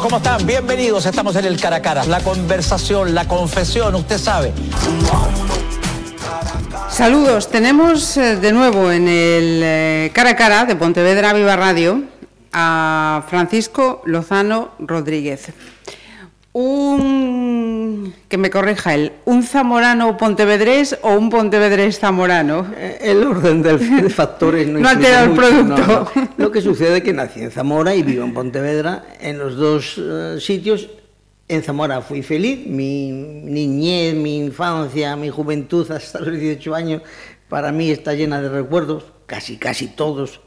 ¿Cómo están? Bienvenidos. Estamos en el cara a cara. La conversación, la confesión, usted sabe. Saludos. Tenemos eh, de nuevo en el eh, cara a cara de Pontevedra Viva Radio a Francisco Lozano Rodríguez. Un que me corrija él, un zamorano pontevedrés o un pontevedrés zamorano. Eh, el orden de factores no, no altera el producto. no, no. Lo que sucede es que nací en Zamora y vivo en Pontevedra. En los dos uh, sitios, en Zamora fui feliz. Mi niñez, mi infancia, mi juventud hasta los 18 años, para mí está llena de recuerdos, casi, casi todos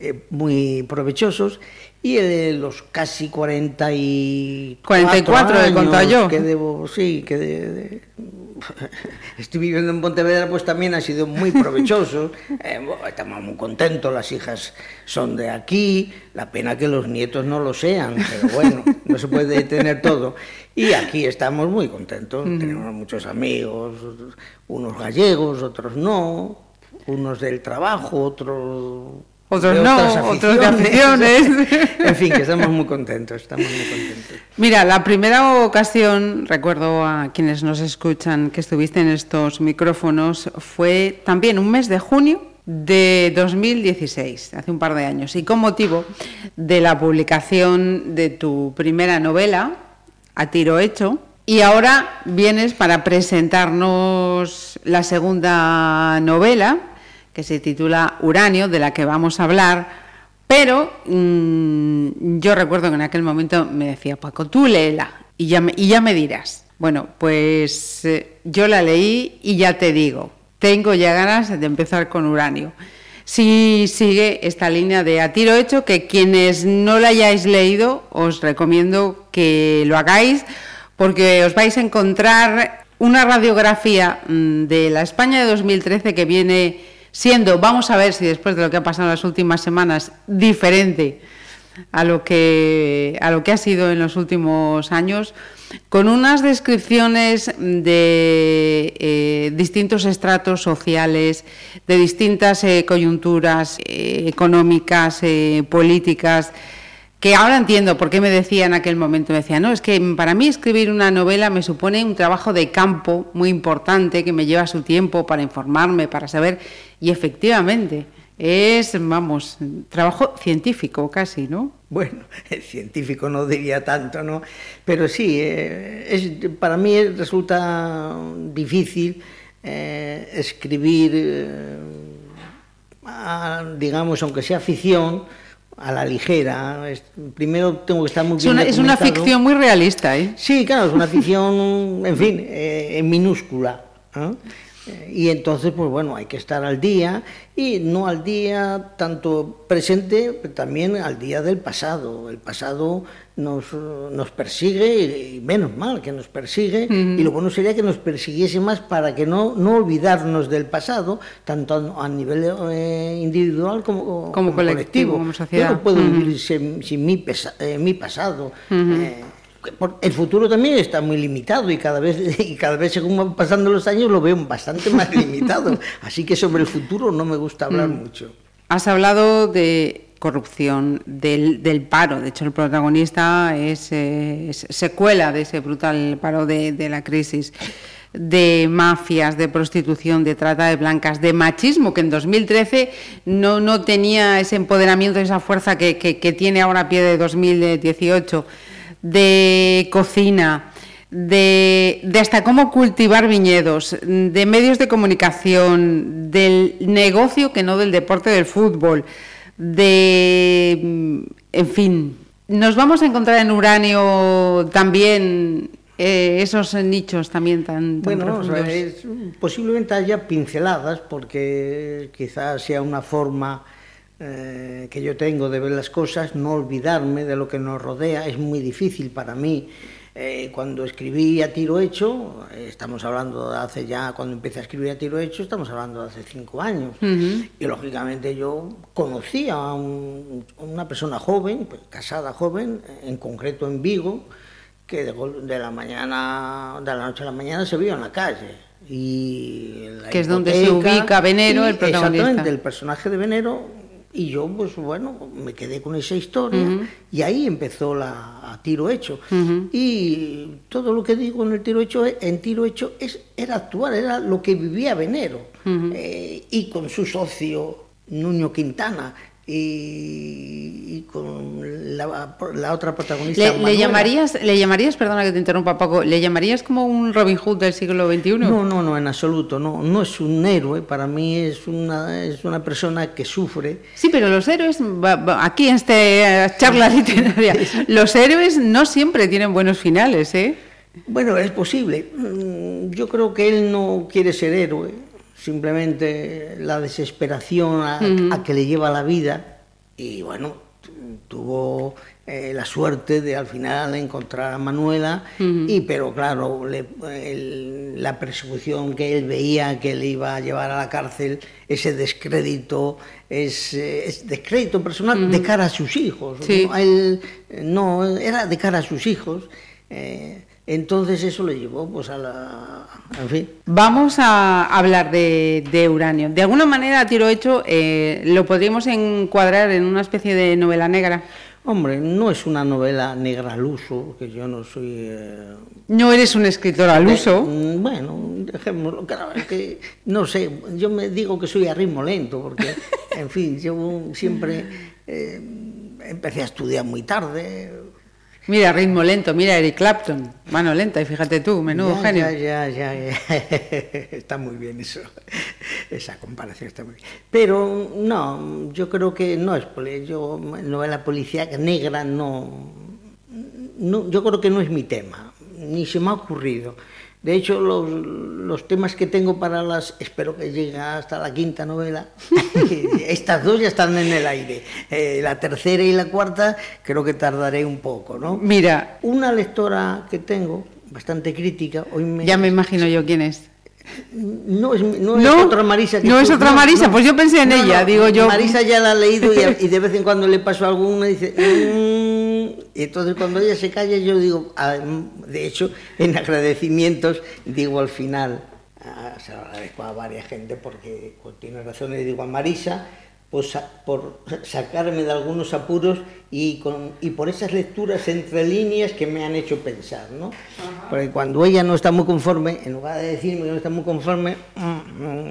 eh, muy provechosos. Y de los casi 40 y 44 años contado yo. que debo, sí, que de, de... estoy viviendo en Pontevedra, pues también ha sido muy provechoso. eh, bueno, estamos muy contentos, las hijas son de aquí, la pena que los nietos no lo sean, pero bueno, no se puede tener todo. Y aquí estamos muy contentos, Mm. tenemos muchos amigos, unos gallegos, otros no, unos del trabajo, otros otros de no, otros de aficiones. en fin, que estamos muy contentos, estamos muy contentos. Mira, la primera ocasión, recuerdo a quienes nos escuchan que estuviste en estos micrófonos, fue también un mes de junio de 2016, hace un par de años, y con motivo de la publicación de tu primera novela, A Tiro Hecho, y ahora vienes para presentarnos la segunda novela, que se titula Uranio, de la que vamos a hablar, pero mmm, yo recuerdo que en aquel momento me decía, Paco, tú léela y ya me, y ya me dirás. Bueno, pues eh, yo la leí y ya te digo, tengo ya ganas de empezar con Uranio. Si sigue esta línea de a tiro hecho, que quienes no la hayáis leído, os recomiendo que lo hagáis, porque os vais a encontrar una radiografía mm, de la España de 2013 que viene siendo, vamos a ver si después de lo que ha pasado en las últimas semanas, diferente a lo que, a lo que ha sido en los últimos años, con unas descripciones de eh, distintos estratos sociales, de distintas eh, coyunturas eh, económicas, políticas, que ahora entiendo por qué me decía en aquel momento, me decía, no, es que para mí escribir una novela me supone un trabajo de campo muy importante que me lleva su tiempo para informarme, para saber, y efectivamente es, vamos, trabajo científico casi, ¿no? Bueno, científico no diría tanto, ¿no? Pero sí, eh, es, para mí resulta difícil eh, escribir, eh, digamos, aunque sea ficción, a la ligera. Primero tengo que estar muy bien. Es una, es una ficción muy realista, ¿eh? Sí, claro, es una ficción, en fin, eh, en minúscula. ¿eh? Y entonces, pues bueno, hay que estar al día y no al día tanto presente, pero también al día del pasado. El pasado nos, nos persigue y menos mal que nos persigue uh -huh. y lo bueno sería que nos persiguiese más para que no, no olvidarnos del pasado, tanto a nivel eh, individual como, como, como colectivo. Como sociedad. Yo no puedo uh -huh. vivir sin, sin mi, pesa, eh, mi, pasado. Uh -huh. eh, el futuro también está muy limitado y cada vez y cada vez según van pasando los años lo veo bastante más limitado. Así que sobre el futuro no me gusta hablar mm. mucho. Has hablado de corrupción, del, del, paro. De hecho, el protagonista es, eh, es secuela de ese brutal paro de, de, la crisis de mafias, de prostitución, de trata de blancas, de machismo, que en 2013 no, no tenía ese empoderamiento, esa fuerza que, que, que tiene ahora a pie de 2018 de cocina, de, de, hasta cómo cultivar viñedos, de medios de comunicación, del negocio que no del deporte del fútbol, de... en fin, nos vamos a encontrar en uranio también eh, esos nichos también tan, tan bueno, es, posiblemente haya pinceladas porque quizás sea una forma eh, que yo tengo de ver las cosas, no olvidarme de lo que nos rodea, es muy difícil para mí. Eh, cuando escribí a tiro hecho, estamos hablando de hace ya, cuando empecé a escribir a tiro hecho, estamos hablando de hace cinco años. Uh -huh. Y lógicamente yo conocía a, un, una persona joven, pues, casada joven, en concreto en Vigo, que de, de, la mañana, de la noche a la mañana se vio en la calle. Y la que es donde se ubica Venero, el protagonista. Exactamente, el personaje de Venero Y yo, pues bueno, me quedé con esa historia y ahí empezó la a tiro hecho. Y todo lo que digo en el tiro hecho, en tiro hecho es, era actuar, era lo que vivía Venero. Eh, y con su socio Nuño Quintana, y, con la, la, otra protagonista. ¿Le, llamarías, ¿Le llamarías, perdona que te interrumpa Paco, ¿le llamarías como un Robin Hood del siglo XXI? No, no, no, en absoluto, no, no es un héroe, para mí es una, es una persona que sufre. Sí, pero los héroes, aquí en esta charla literaria, los héroes no siempre tienen buenos finales, ¿eh? Bueno, es posible. Mm, yo creo que él no quiere ser héroe simplemente la desesperación a, uh -huh. a que le lleva la vida y bueno, tuvo eh, la suerte de al final encontrar a Manuela uh -huh. y pero claro le, el, la persecución que él veía que le iba a llevar a la cárcel ese descrédito ese, eh, ese descrédito personal uh -huh. de cara a sus hijos sí. ¿no? Él, eh, no era de cara a sus hijos Eh, entonces eso le llevó pues a la... En fin. Vamos a hablar de, uranio. De alguna manera, a tiro hecho, eh, ¿lo podríamos encuadrar en una especie de novela negra? Hombre, no es una novela negra al uso, que yo no soy... Eh, no eres un escritor al uso. Mm, bueno, dejémoslo, claro, es que no sé, yo me digo que soy a ritmo lento, porque, en fin, yo siempre eh, empecé a estudiar muy tarde, Mira, ritmo lento, mira Eric Clapton, mano lenta, y fíjate tú, menudo genio. Ya, ya, ya, está muy bien eso, esa comparación está muy bien. Pero no, yo creo que no es, yo novela policíaca negra no, no, yo creo que no es mi tema, ni se me ha ocurrido. De hecho, los, los, temas que tengo para las, espero que llegue hasta la quinta novela, estas dos ya están en el aire. Eh, la tercera y la cuarta creo que tardaré un poco, ¿no? Mira. Una lectora que tengo, bastante crítica, hoy me... Ya me imagino yo quién es. No es, no, es otra Marisa. no es otra Marisa, pues yo pensé en ella, digo yo. Marisa ya la ha leído y, de vez en cuando le paso alguna y dice... Mm, y entonces cuando ella se calla yo digo, ah, de hecho, en agradecimientos digo al final, ah, se lo agradezco a varias gente porque tiene razón, le digo a Marisa, pues, por sacarme de algunos apuros y, con, y por esas lecturas entre líneas que me han hecho pensar, ¿no? Porque cuando ella no está muy conforme, en lugar de decirme que no está muy conforme, mm, mm,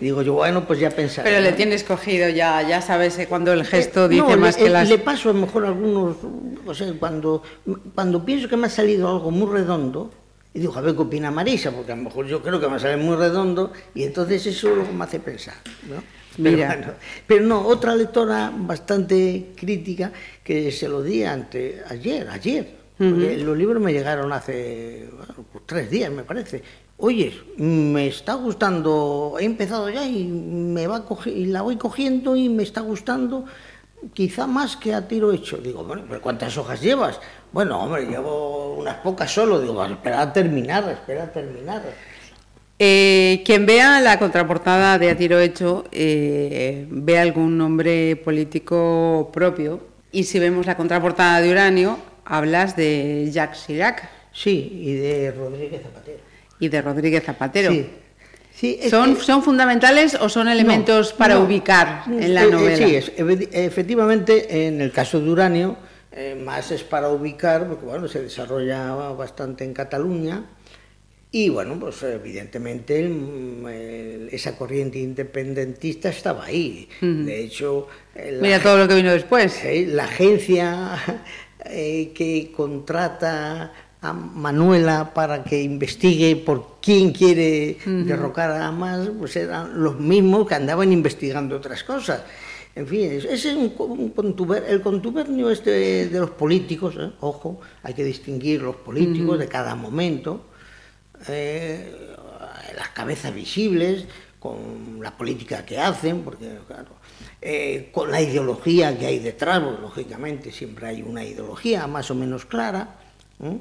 digo yo, bueno, pues ya pensaré. Pero le tienes cogido ya, ya sabes eh, cuando el gesto eh, dice más que las... le paso a lo mejor algunos, o sea, cuando, cuando pienso que me ha salido algo muy redondo, y digo, a ver qué opina Marisa, porque a lo mejor yo creo que me sale muy redondo, y entonces eso luego me hace pensar, ¿no? Mira. Pero, no, otra lectora bastante crítica que se lo di ante, ayer, ayer. Los libros me llegaron hace pues tres días, me parece. Oye, me está gustando, he empezado ya y, me va y la voy cogiendo y me está gustando quizá más que a tiro hecho. Digo, bueno, pero ¿cuántas hojas llevas? Bueno, hombre, llevo unas pocas solo. Digo, espera a terminar, espera a terminar. Eh, quien vea la contraportada de A Tiro Hecho eh, ve algún nombre político propio y si vemos la contraportada de Uranio hablas de Jacques Chirac. Sí, y de Rodríguez Zapatero. Y de Rodríguez Zapatero. Sí. ¿Son, ¿Son fundamentales o son elementos para ubicar en la eh, novela? sí, efectivamente, en el caso de Uranio, más es para ubicar, porque bueno, se desarrolla bastante en Cataluña, y bueno, pues evidentemente esa corriente independentista estaba ahí. De hecho... Mira todo lo que vino después. la agencia eh, que contrata a Manuela para que investigue por quién quiere derrocar a más, pues eran los mismos que andaban investigando otras cosas. En fin, ese es un, el contubernio este de los políticos, ¿eh? ojo, hay que distinguir los políticos de cada momento eh, las cabezas visibles, con la política que hacen, porque claro, eh, con la ideología que hay detrás, pues, lógicamente siempre hay una ideología más o menos clara, ¿eh?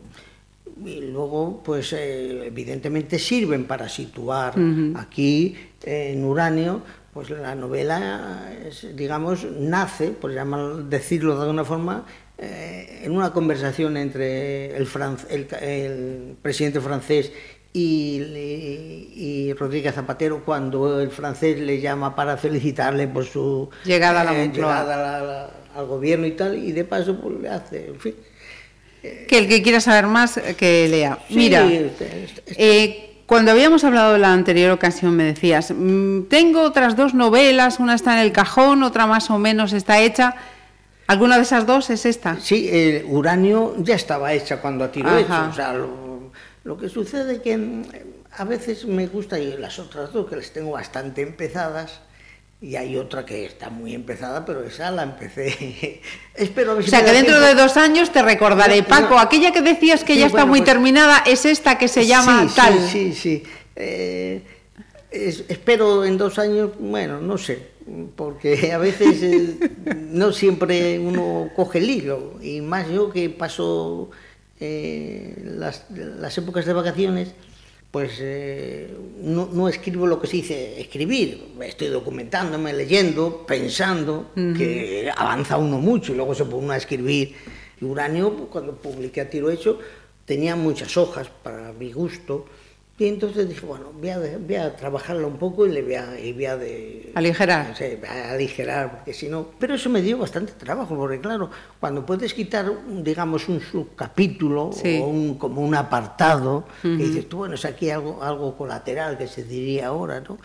y luego, pues eh, evidentemente sirven para situar uh -huh. aquí en uranio, pues la novela, es, digamos, nace, por llamar, decirlo de alguna forma, en una conversación entre el, el, el presidente francés y, y, Rodríguez Zapatero cuando el francés le llama para felicitarle por su llegada, a la eh, llegada al gobierno y tal, y de paso pues, le hace, en fin. Que el que quiera saber más, que lea. Mira, eh, cuando habíamos hablado en la anterior ocasión me decías, mm, tengo otras dos novelas, una está en el cajón, otra más o menos está hecha. ¿Alguna de esas dos es esta? Sí, el Uranio ya estaba hecha cuando a tiro hecho. O sea, lo, que sucede que mm, a veces me gusta, y las otras dos que las tengo bastante empezadas, y hay otra que está muy empezada, pero esa la empecé. Espero O sea, que dentro de dos años te recordaré. Paco, aquella que decías que ya está muy pues terminada es esta que se llama tal. Sí, sí, sí. Eh, espero en dos años, bueno, no sé, porque a veces eh, no siempre uno coge el hilo, y más yo que paso eh, las, las épocas de vacaciones pues eh, no, no, escribo lo que se dice escribir, estoy documentándome, leyendo, pensando, que avanza uno mucho y luego se pone a escribir. Y Uranio, cuando publiqué a tiro hecho, tenía muchas hojas para mi gusto, Y entonces dije, bueno, voy a, voy a trabajarla un poco y le voy a... Y voy a de, aligerar. No sé, a aligerar, porque si no... Pero eso me dio bastante trabajo, porque claro, cuando puedes quitar, digamos, un subcapítulo sí. o un, como un apartado, uh -huh. que dices tú, bueno, es aquí algo, algo colateral que se diría ahora, ¿no?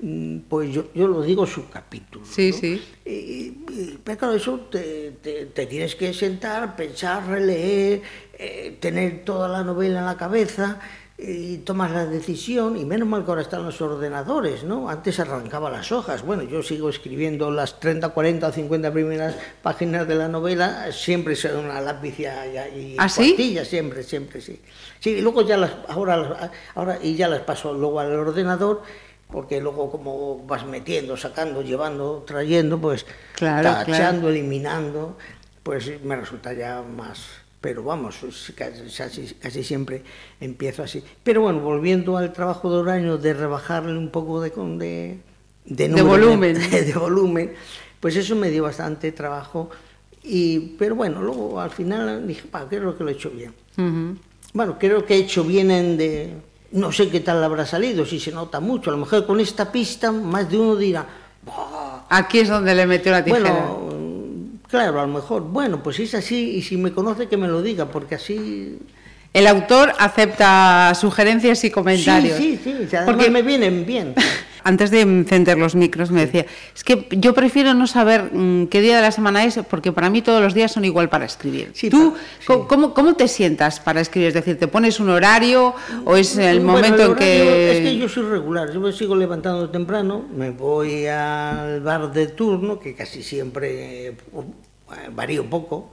Mm, pues yo, yo lo digo subcapítulo. Sí, ¿no? sí. Y, y, pero claro, eso te, te, te, tienes que sentar, pensar, releer, eh, tener toda la novela en la cabeza. Y tomas la decisión, y menos mal que ahora están los ordenadores, ¿no? Antes arrancaba las hojas. Bueno, yo sigo escribiendo las 30, 40 o 50 primeras páginas de la novela, siempre son una lápiz y, y ¿Ah, siempre, siempre, sí. Sí, y luego ya las, ahora, ahora, y ya las paso luego al ordenador, porque luego como vas metiendo, sacando, llevando, trayendo, pues tachando, eliminando, pues me resulta ya más pero vamos, casi, casi, siempre empiezo así. Pero bueno, volviendo al trabajo de Horario, de rebajarle un poco de, de, de, volumen. De, volumen, pues eso me dio bastante trabajo. Y, pero bueno, luego al final dije, pa, creo que lo he hecho bien. Bueno, creo que he hecho bien en de... No sé qué tal habrá salido, si se nota mucho. A lo mejor con esta pista más de uno dirá... Aquí es donde le metió la tijera. Bueno, Claro, a lo mejor, bueno, pues es así y si me conoce que me lo diga, porque así... El autor acepta sugerencias y comentarios. Sí, sí, sí, porque me vienen bien. Antes de encender los micros me decía, es que yo prefiero no saber mm, qué día de la semana es, porque para mí todos los días son igual para escribir. ¿Tú ¿cómo, ¿cómo, te sientas para escribir? Es decir, ¿te pones un horario o es el momento en que...? Es que yo soy regular, yo me sigo levantando temprano, me voy al bar de turno, que casi siempre varía un poco.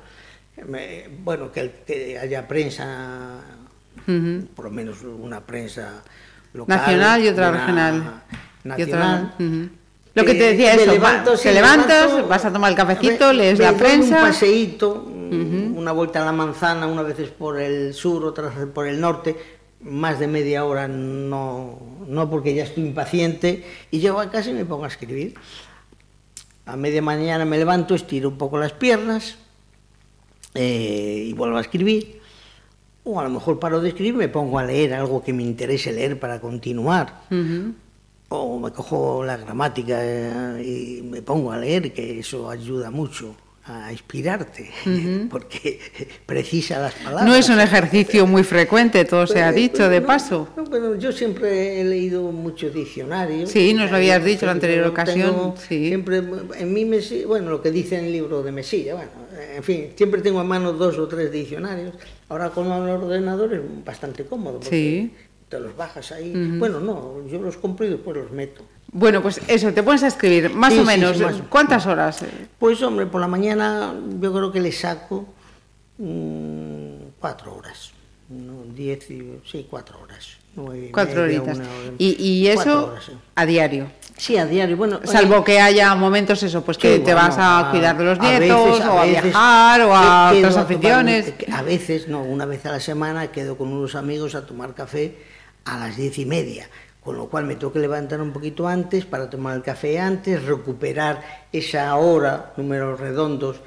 bueno, que, haya prensa, por lo menos una prensa local. Nacional y otra regional. Nacional. Lo que te decía es te levantas, vas a tomar el cafecito, lees la prensa. Un paseíto, una vuelta a la manzana, una vez por el sur, otra vez por el norte, más de media hora no, no porque ya estoy impaciente, y llego a casa y me pongo a escribir. A media mañana me levanto, estiro un poco las piernas eh, y vuelvo a escribir. O a lo mejor paro de escribir, me pongo a leer algo que me interese leer para continuar. O me cojo la gramática eh, y me pongo a leer, que eso ayuda mucho a inspirarte, porque precisa las palabras. No es un ejercicio muy frecuente, todo se ha dicho de paso. No, yo siempre he leído muchos diccionarios. Sí, nos lo habías dicho en la anterior ocasión. sí. Siempre, en mi mesilla, bueno, lo que dice en el libro de Mesilla, bueno, en fin, siempre tengo a mano dos o tres diccionarios. Ahora con el ordenador es bastante cómodo, porque te los bajas ahí. Bueno, no, yo los compro y después los meto. Bueno, pues eso, te pones a escribir, más o menos. ¿Cuántas horas? Pues hombre, por la mañana yo creo que le saco mm, cuatro horas. diez, sí, cuatro horas. cuatro horitas. ¿Y, eso a diario? Sí, a diario. Bueno, Salvo que haya momentos eso, pues que te vas a, cuidar de los nietos, o a viajar, o a otras aficiones. A veces, no, una vez a la semana quedo con unos amigos a tomar café a las diez y media, con lo cual me tengo que levantar un poquito antes para tomar el café antes, recuperar esa hora, números redondos,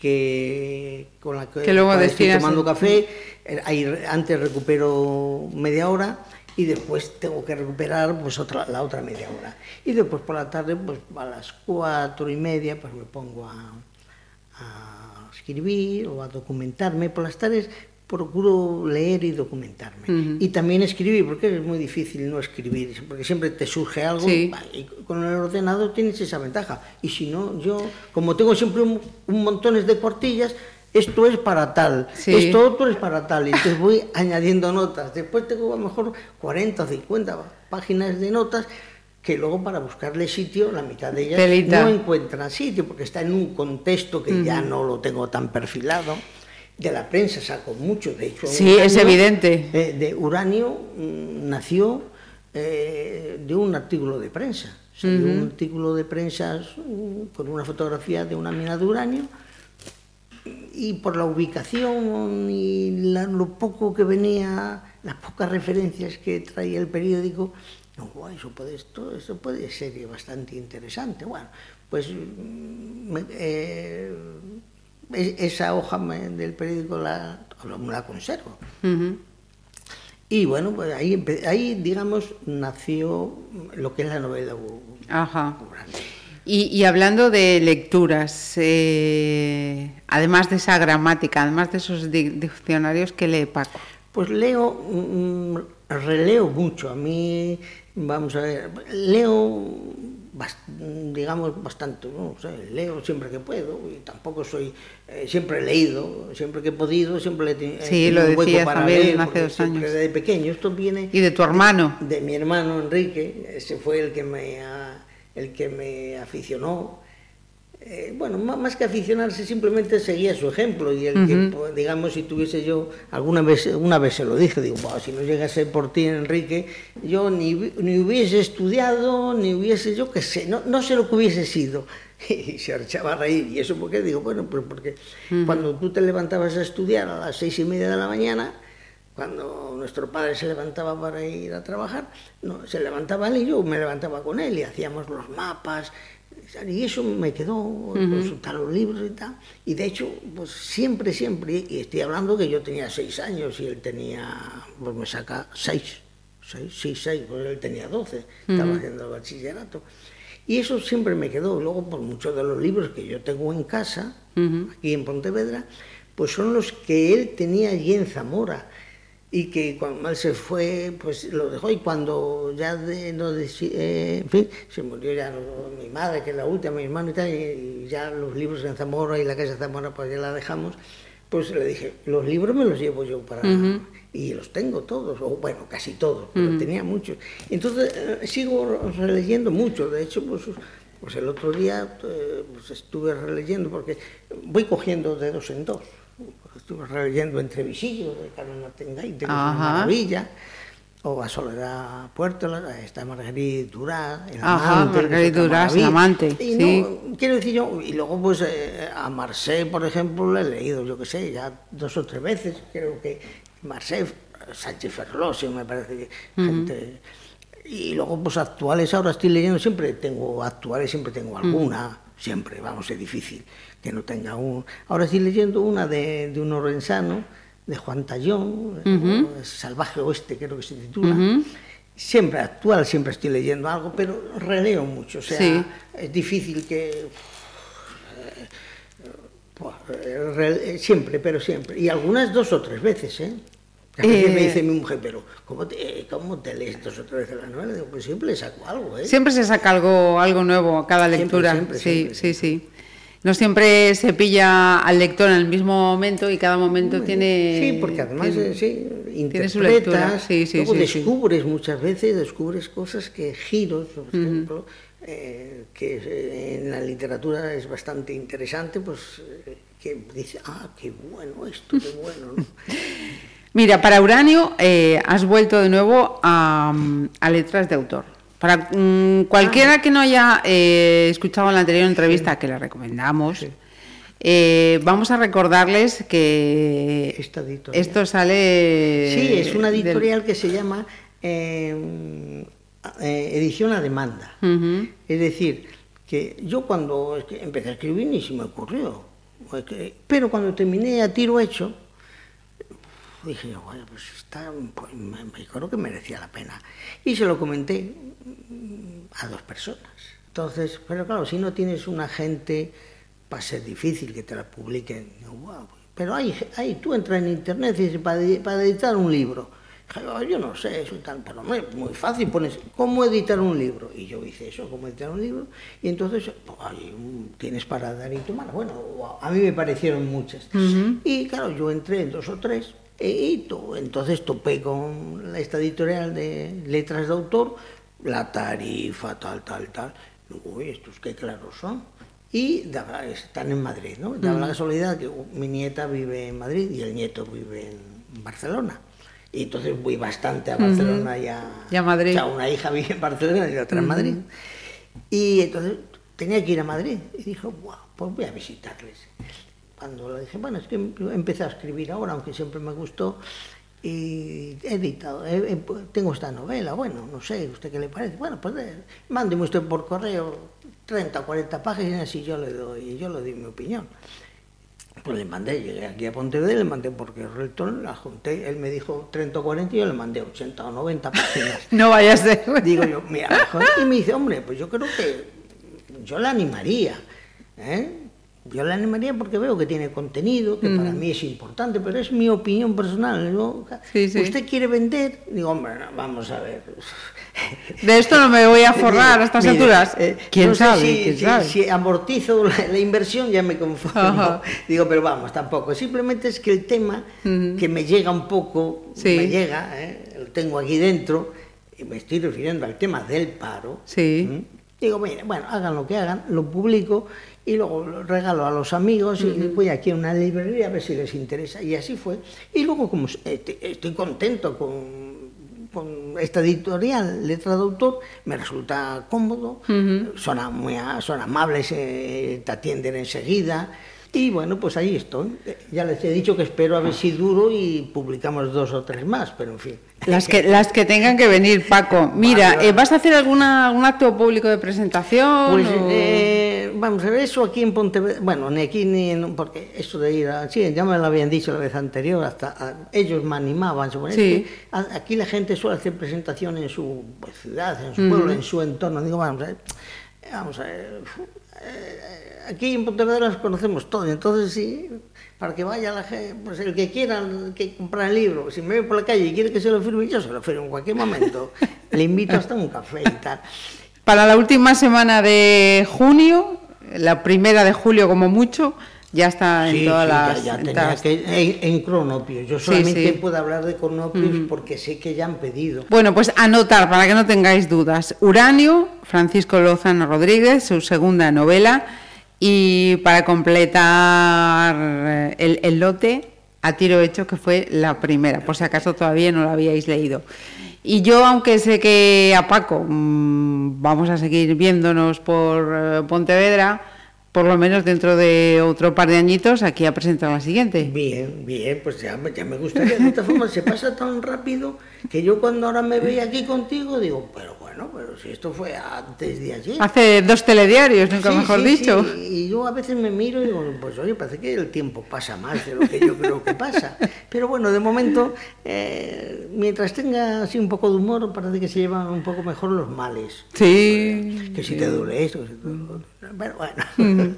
que con la que, que luego estoy tomando café, eh, ahí antes recupero media hora y después tengo que recuperar pues otra la otra media hora. Y después por la tarde pues a las cuatro y media pues me pongo a, a escribir o a documentarme por las tardes procuro leer y documentarme. Y también escribir, porque es muy difícil no escribir, porque siempre te surge algo y con el ordenador tienes esa ventaja. Y si no, yo, como tengo siempre un, un montones de cuartillas, esto es para tal, esto otro es para tal, y te voy añadiendo notas. Después tengo a lo mejor 40 o 50 páginas de notas que luego para buscarle sitio, la mitad de ellas no encuentran sitio, porque está en un contexto que ya no lo tengo tan perfilado. de la prensa sacó mucho, de hecho. Sí, uranio, es evidente. Eh, de uranio mm, nació eh, de un artículo de prensa. O uh -huh. un artículo de prensa mm, con una fotografía de una mina de uranio y por la ubicación y la, lo poco que venía, las pocas referencias que traía el periódico, no, eso puede, esto, esto puede ser bastante interesante. Bueno, pues mm, me, eh, esa hoja del periódico la, la conservo. Y bueno, pues ahí, ahí, digamos, nació lo que es la novela. Ajá. Y, hablando de lecturas, eh, además de esa gramática, además de esos diccionarios, ¿qué lee Paco? Pues leo, mm, releo mucho. A mí, vamos a ver, leo, digamos, bastante, ¿no? leo siempre que puedo y tampoco soy, eh, siempre he leído, siempre que he podido, siempre he tenido Sí, lo decías también hace dos años. De pequeño, esto viene... ¿Y de tu hermano? De, de mi hermano Enrique, ese fue el que me ha el que me aficionó. Eh, bueno, más que aficionarse, simplemente seguía su ejemplo y el que, pues, digamos, si tuviese yo, alguna vez, una vez se lo dije, digo, si no llegase por ti, Enrique, yo ni, ni hubiese estudiado, ni hubiese, yo qué sé, no, no sé lo que hubiese sido. Y se echaba a reír. ¿Y eso por qué? Digo, bueno, pues porque cuando tú te levantabas a estudiar a las seis y media de la mañana, cuando nuestro padre se levantaba para ir a trabajar, no, se levantaba él y yo me levantaba con él y hacíamos los mapas. y eso me quedó, uh -huh. consultar los libros y tal. Y de hecho, pues siempre, siempre, y estoy hablando que yo tenía seis años y él tenía, pues me saca seis, seis, seis, seis, pues él tenía doce, uh -huh. estaba haciendo el bachillerato. Y eso siempre me quedó. Luego, por muchos de los libros que yo tengo en casa, uh -huh. aquí en Pontevedra, pues son los que él tenía allí en Zamora y que cuando mal se fue, pues lo dejó y cuando ya de, no de, eh, en fin, se murió ya lo, mi madre, que es la última, mi hermano y tal, y, y ya los libros en Zamora y la casa de Zamora pues ya la dejamos, pues le dije, los libros me los llevo yo para... Uh -huh. Y los tengo todos, o bueno, casi todos, pero uh -huh. tenía muchos. Entonces eh, sigo releyendo mucho, de hecho, pues pues el otro día eh, pues, estuve releyendo porque voy cogiendo de dos en dos estuve releyendo entre visillos de Carmen Martín Gay, que Ajá. es una maravilla, o a Soledad Puerto, está Margarit Durán, el Ajá, amante. Margarit Durás, el amante. Y sí. no, quiero decir yo, y luego pues eh, a Marseille, por ejemplo, le he leído, yo qué sé, ya dos o tres veces, creo que Marseille, Sánchez Ferlosio, me parece que uh -huh. gente. Y luego pues actuales, ahora estoy leyendo, siempre tengo actuales, siempre tengo alguna, uh -huh. siempre, vamos, es difícil. Que no tenga un... Ahora estoy leyendo una de, de un orensano, de Juan Tallón, Salvaje Oeste creo que se titula. Siempre actual, siempre estoy leyendo algo, pero releo mucho, o sea, es difícil que... Eh, siempre, pero siempre. Y algunas dos o tres veces, ¿eh? me eh, dice mi mujer, pero ¿cómo te, ¿cómo te lees dos o tres veces la novela? Digo, pues siempre saco algo, ¿eh? Siempre se saca algo, algo nuevo a cada lectura. Siempre, sí, sí, sí no siempre se pilla al lector en el mismo momento y cada momento tiene sí porque además tiene, sí, interpretas sí, sí, luego descubres muchas veces descubres cosas que giros por ejemplo eh, que en la literatura es bastante interesante pues eh, que dice ah qué bueno esto qué bueno ¿no? Mira, para Uranio eh, has vuelto de nuevo a, a letras de autor. Para mm, cualquiera que no haya eh, escuchado la anterior entrevista, que le recomendamos, eh, vamos a recordarles que esto sale... Sí, es una editorial que se llama em, eh, Edición a Demanda. Es decir, que yo cuando empecé a escribir ni se me ocurrió. Pero cuando terminé a tiro hecho, dije yo, bueno, pues está, pues, me, me creo que merecía la pena. Y se lo comenté a dos personas. Entonces, pero claro, si no tienes una gente, va a ser difícil que te la publiquen. Digo, "Guau". Pero hay, hay, tú entras en internet y dices, para, para editar un libro. "Oh, Yo no sé eso y tal, pero hombre, muy fácil, pones, ¿cómo editar un libro? Y yo hice eso, ¿cómo editar un libro? Y entonces, pues, un- tienes para dar y tomar. Bueno, a mí me parecieron muchas. Y claro, yo entré en dos o tres y to- entonces topé con esta editorial de letras de autor, la tarifa, tal, tal, tal. Uy, estos qué claros son. Y están en Madrid, ¿no? Daba la casualidad que uh, mi nieta vive en Madrid y el nieto vive en Barcelona. Y entonces voy bastante a Barcelona y a... Y a Madrid. O sea, una hija vive en Barcelona y la otra en Madrid. Y entonces tenía que ir a Madrid. Y dijo, wow, pues voy a visitarles. Cuando le dije, bueno, es que empecé a escribir ahora, aunque siempre me gustó, y he editado, he, tengo esta novela, bueno, no sé, ¿usted qué le parece? Bueno, pues eh, mándeme usted por correo 30 o 40 páginas y yo le doy, yo le doy mi opinión. Pues le mandé, llegué aquí a Pontevedra, le mandé porque Relton la junté, él me dijo 30 o 40 y yo le mandé 80 o 90 páginas. no vayas de... Digo yo, mira, mejor. Y me dice, hombre, pues yo creo que yo la animaría. ¿eh? Yo la animaría porque veo que tiene contenido, que para mí es importante, pero es mi opinión personal. Yo, Sí, sí. ¿Usted quiere vender? Digo, hombre, no, vamos a ver. De esto no me voy a forrar a estas alturas. eh, ¿Quién no sé sabe? si, ¿Quién si- sabe? si amortizo la, la inversión ya me conformo. Ajá. Digo, pero vamos, tampoco. Simplemente es que el tema que me llega un poco, Sí. me llega, ¿eh? lo tengo aquí dentro, y me estoy refiriendo al tema del paro. Sí. ¿Mm? Digo, mira, bueno, hagan lo que hagan, lo publico y luego lo regalo a los amigos y voy aquí a una librería a ver si les interesa. Y así fue. Y luego, como este- estoy contento con, con esta editorial, Letra de Autor, me resulta cómodo, son, muy son amables, eh, te atienden enseguida. Y bueno, pues ahí estoy. Ya les he dicho que espero a ver si duro y publicamos dos o tres más, pero en fin. Las que, las que tengan que venir, Paco. Mira, Vale, vale. eh, ¿vas a hacer alguna, algún acto público de presentación? Pues o- eh, vamos a ver, eso aquí en Pontevedra, bueno, ni aquí ni en, porque eso de ir a, sí, ya me lo habían dicho la vez anterior, hasta a- ellos me animaban, sobre Sí. aquí la gente suele hacer presentación en su pues, ciudad, en su pueblo, en su entorno, digo, vamos a ver, Eh, vamos a ver, eh, aquí en Pontevedra nos conocemos todos, entonces sí, para que vaya la gente, pues el que quiera que comprar el libro, si me ve por la calle y quiere que se lo firme, yo se lo firmo en cualquier momento, le invito hasta un café y tal. Para la última semana de junio, la primera de julio como mucho, ya está en Sí, todas sí, las... ya, ya en tenía que en, en cronopios. Yo solamente sí. puedo hablar de cronopios porque sé que ya han pedido. Bueno, pues anotar, para que no tengáis dudas. Uranio, Francisco Lozano Rodríguez, su segunda novela. Y para completar eh, el, el lote, a tiro hecho, que fue la primera, por si acaso todavía no la habíais leído. Y yo, aunque sé que a Paco mm, vamos a seguir viéndonos por eh, Pontevedra, por lo menos dentro de otro par de añitos, aquí a presentar la siguiente. Bien, bien, pues ya, me- ya me gustaría. De esta forma se pasa tan rápido que yo cuando ahora me veía aquí contigo digo, pero bueno, pero si esto fue antes de ayer. Hace dos telediarios, nunca Sí, mejor sí, dicho. sí, Y yo a veces me miro y digo, pues oye, parece que el tiempo pasa más de lo que yo creo que pasa. Pero bueno, de momento, eh, mientras tenga así un poco de humor, parece que se llevan un poco mejor los males. Sí. Que si te duele esto, que si te duele Pero bueno.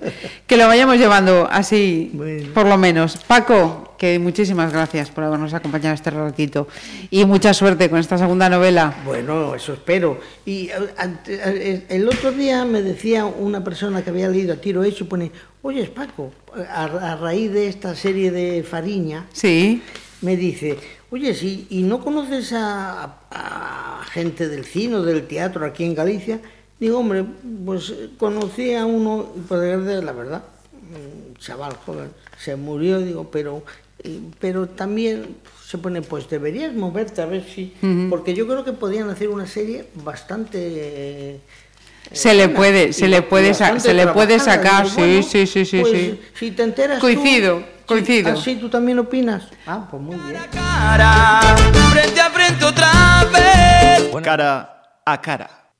Que lo vayamos llevando así, Bueno. por lo menos. Paco, que muchísimas gracias por habernos acompañado este ratito. Y mucha suerte con esta segunda novela. Bueno, eso espero. Y eh, ante- eh, el otro día me decía una persona que había leído a tiro hecho, pone, oye, Paco, a, raíz de esta serie de Fariña, Sí. me dice, oye, si y no conoces a gente del cine o del teatro aquí en Galicia, digo, hombre, pues eh, conocí a uno, y por desgracia, la verdad, un chaval joven, se murió, digo, pero, pero también se pone, pues deberías moverte a ver si, porque yo creo que podían hacer una serie bastante... eh, Se le buena puede- se le puede se le puede sacar, Digo, sí, bueno, sí, sí, sí, pues, sí. Si te enteras tú- Coincido, Sí, coincido. ¿Ah, sí, tú también opinas? Ah, pues muy bien. cara, frente a frente otra vez. Cara a cara.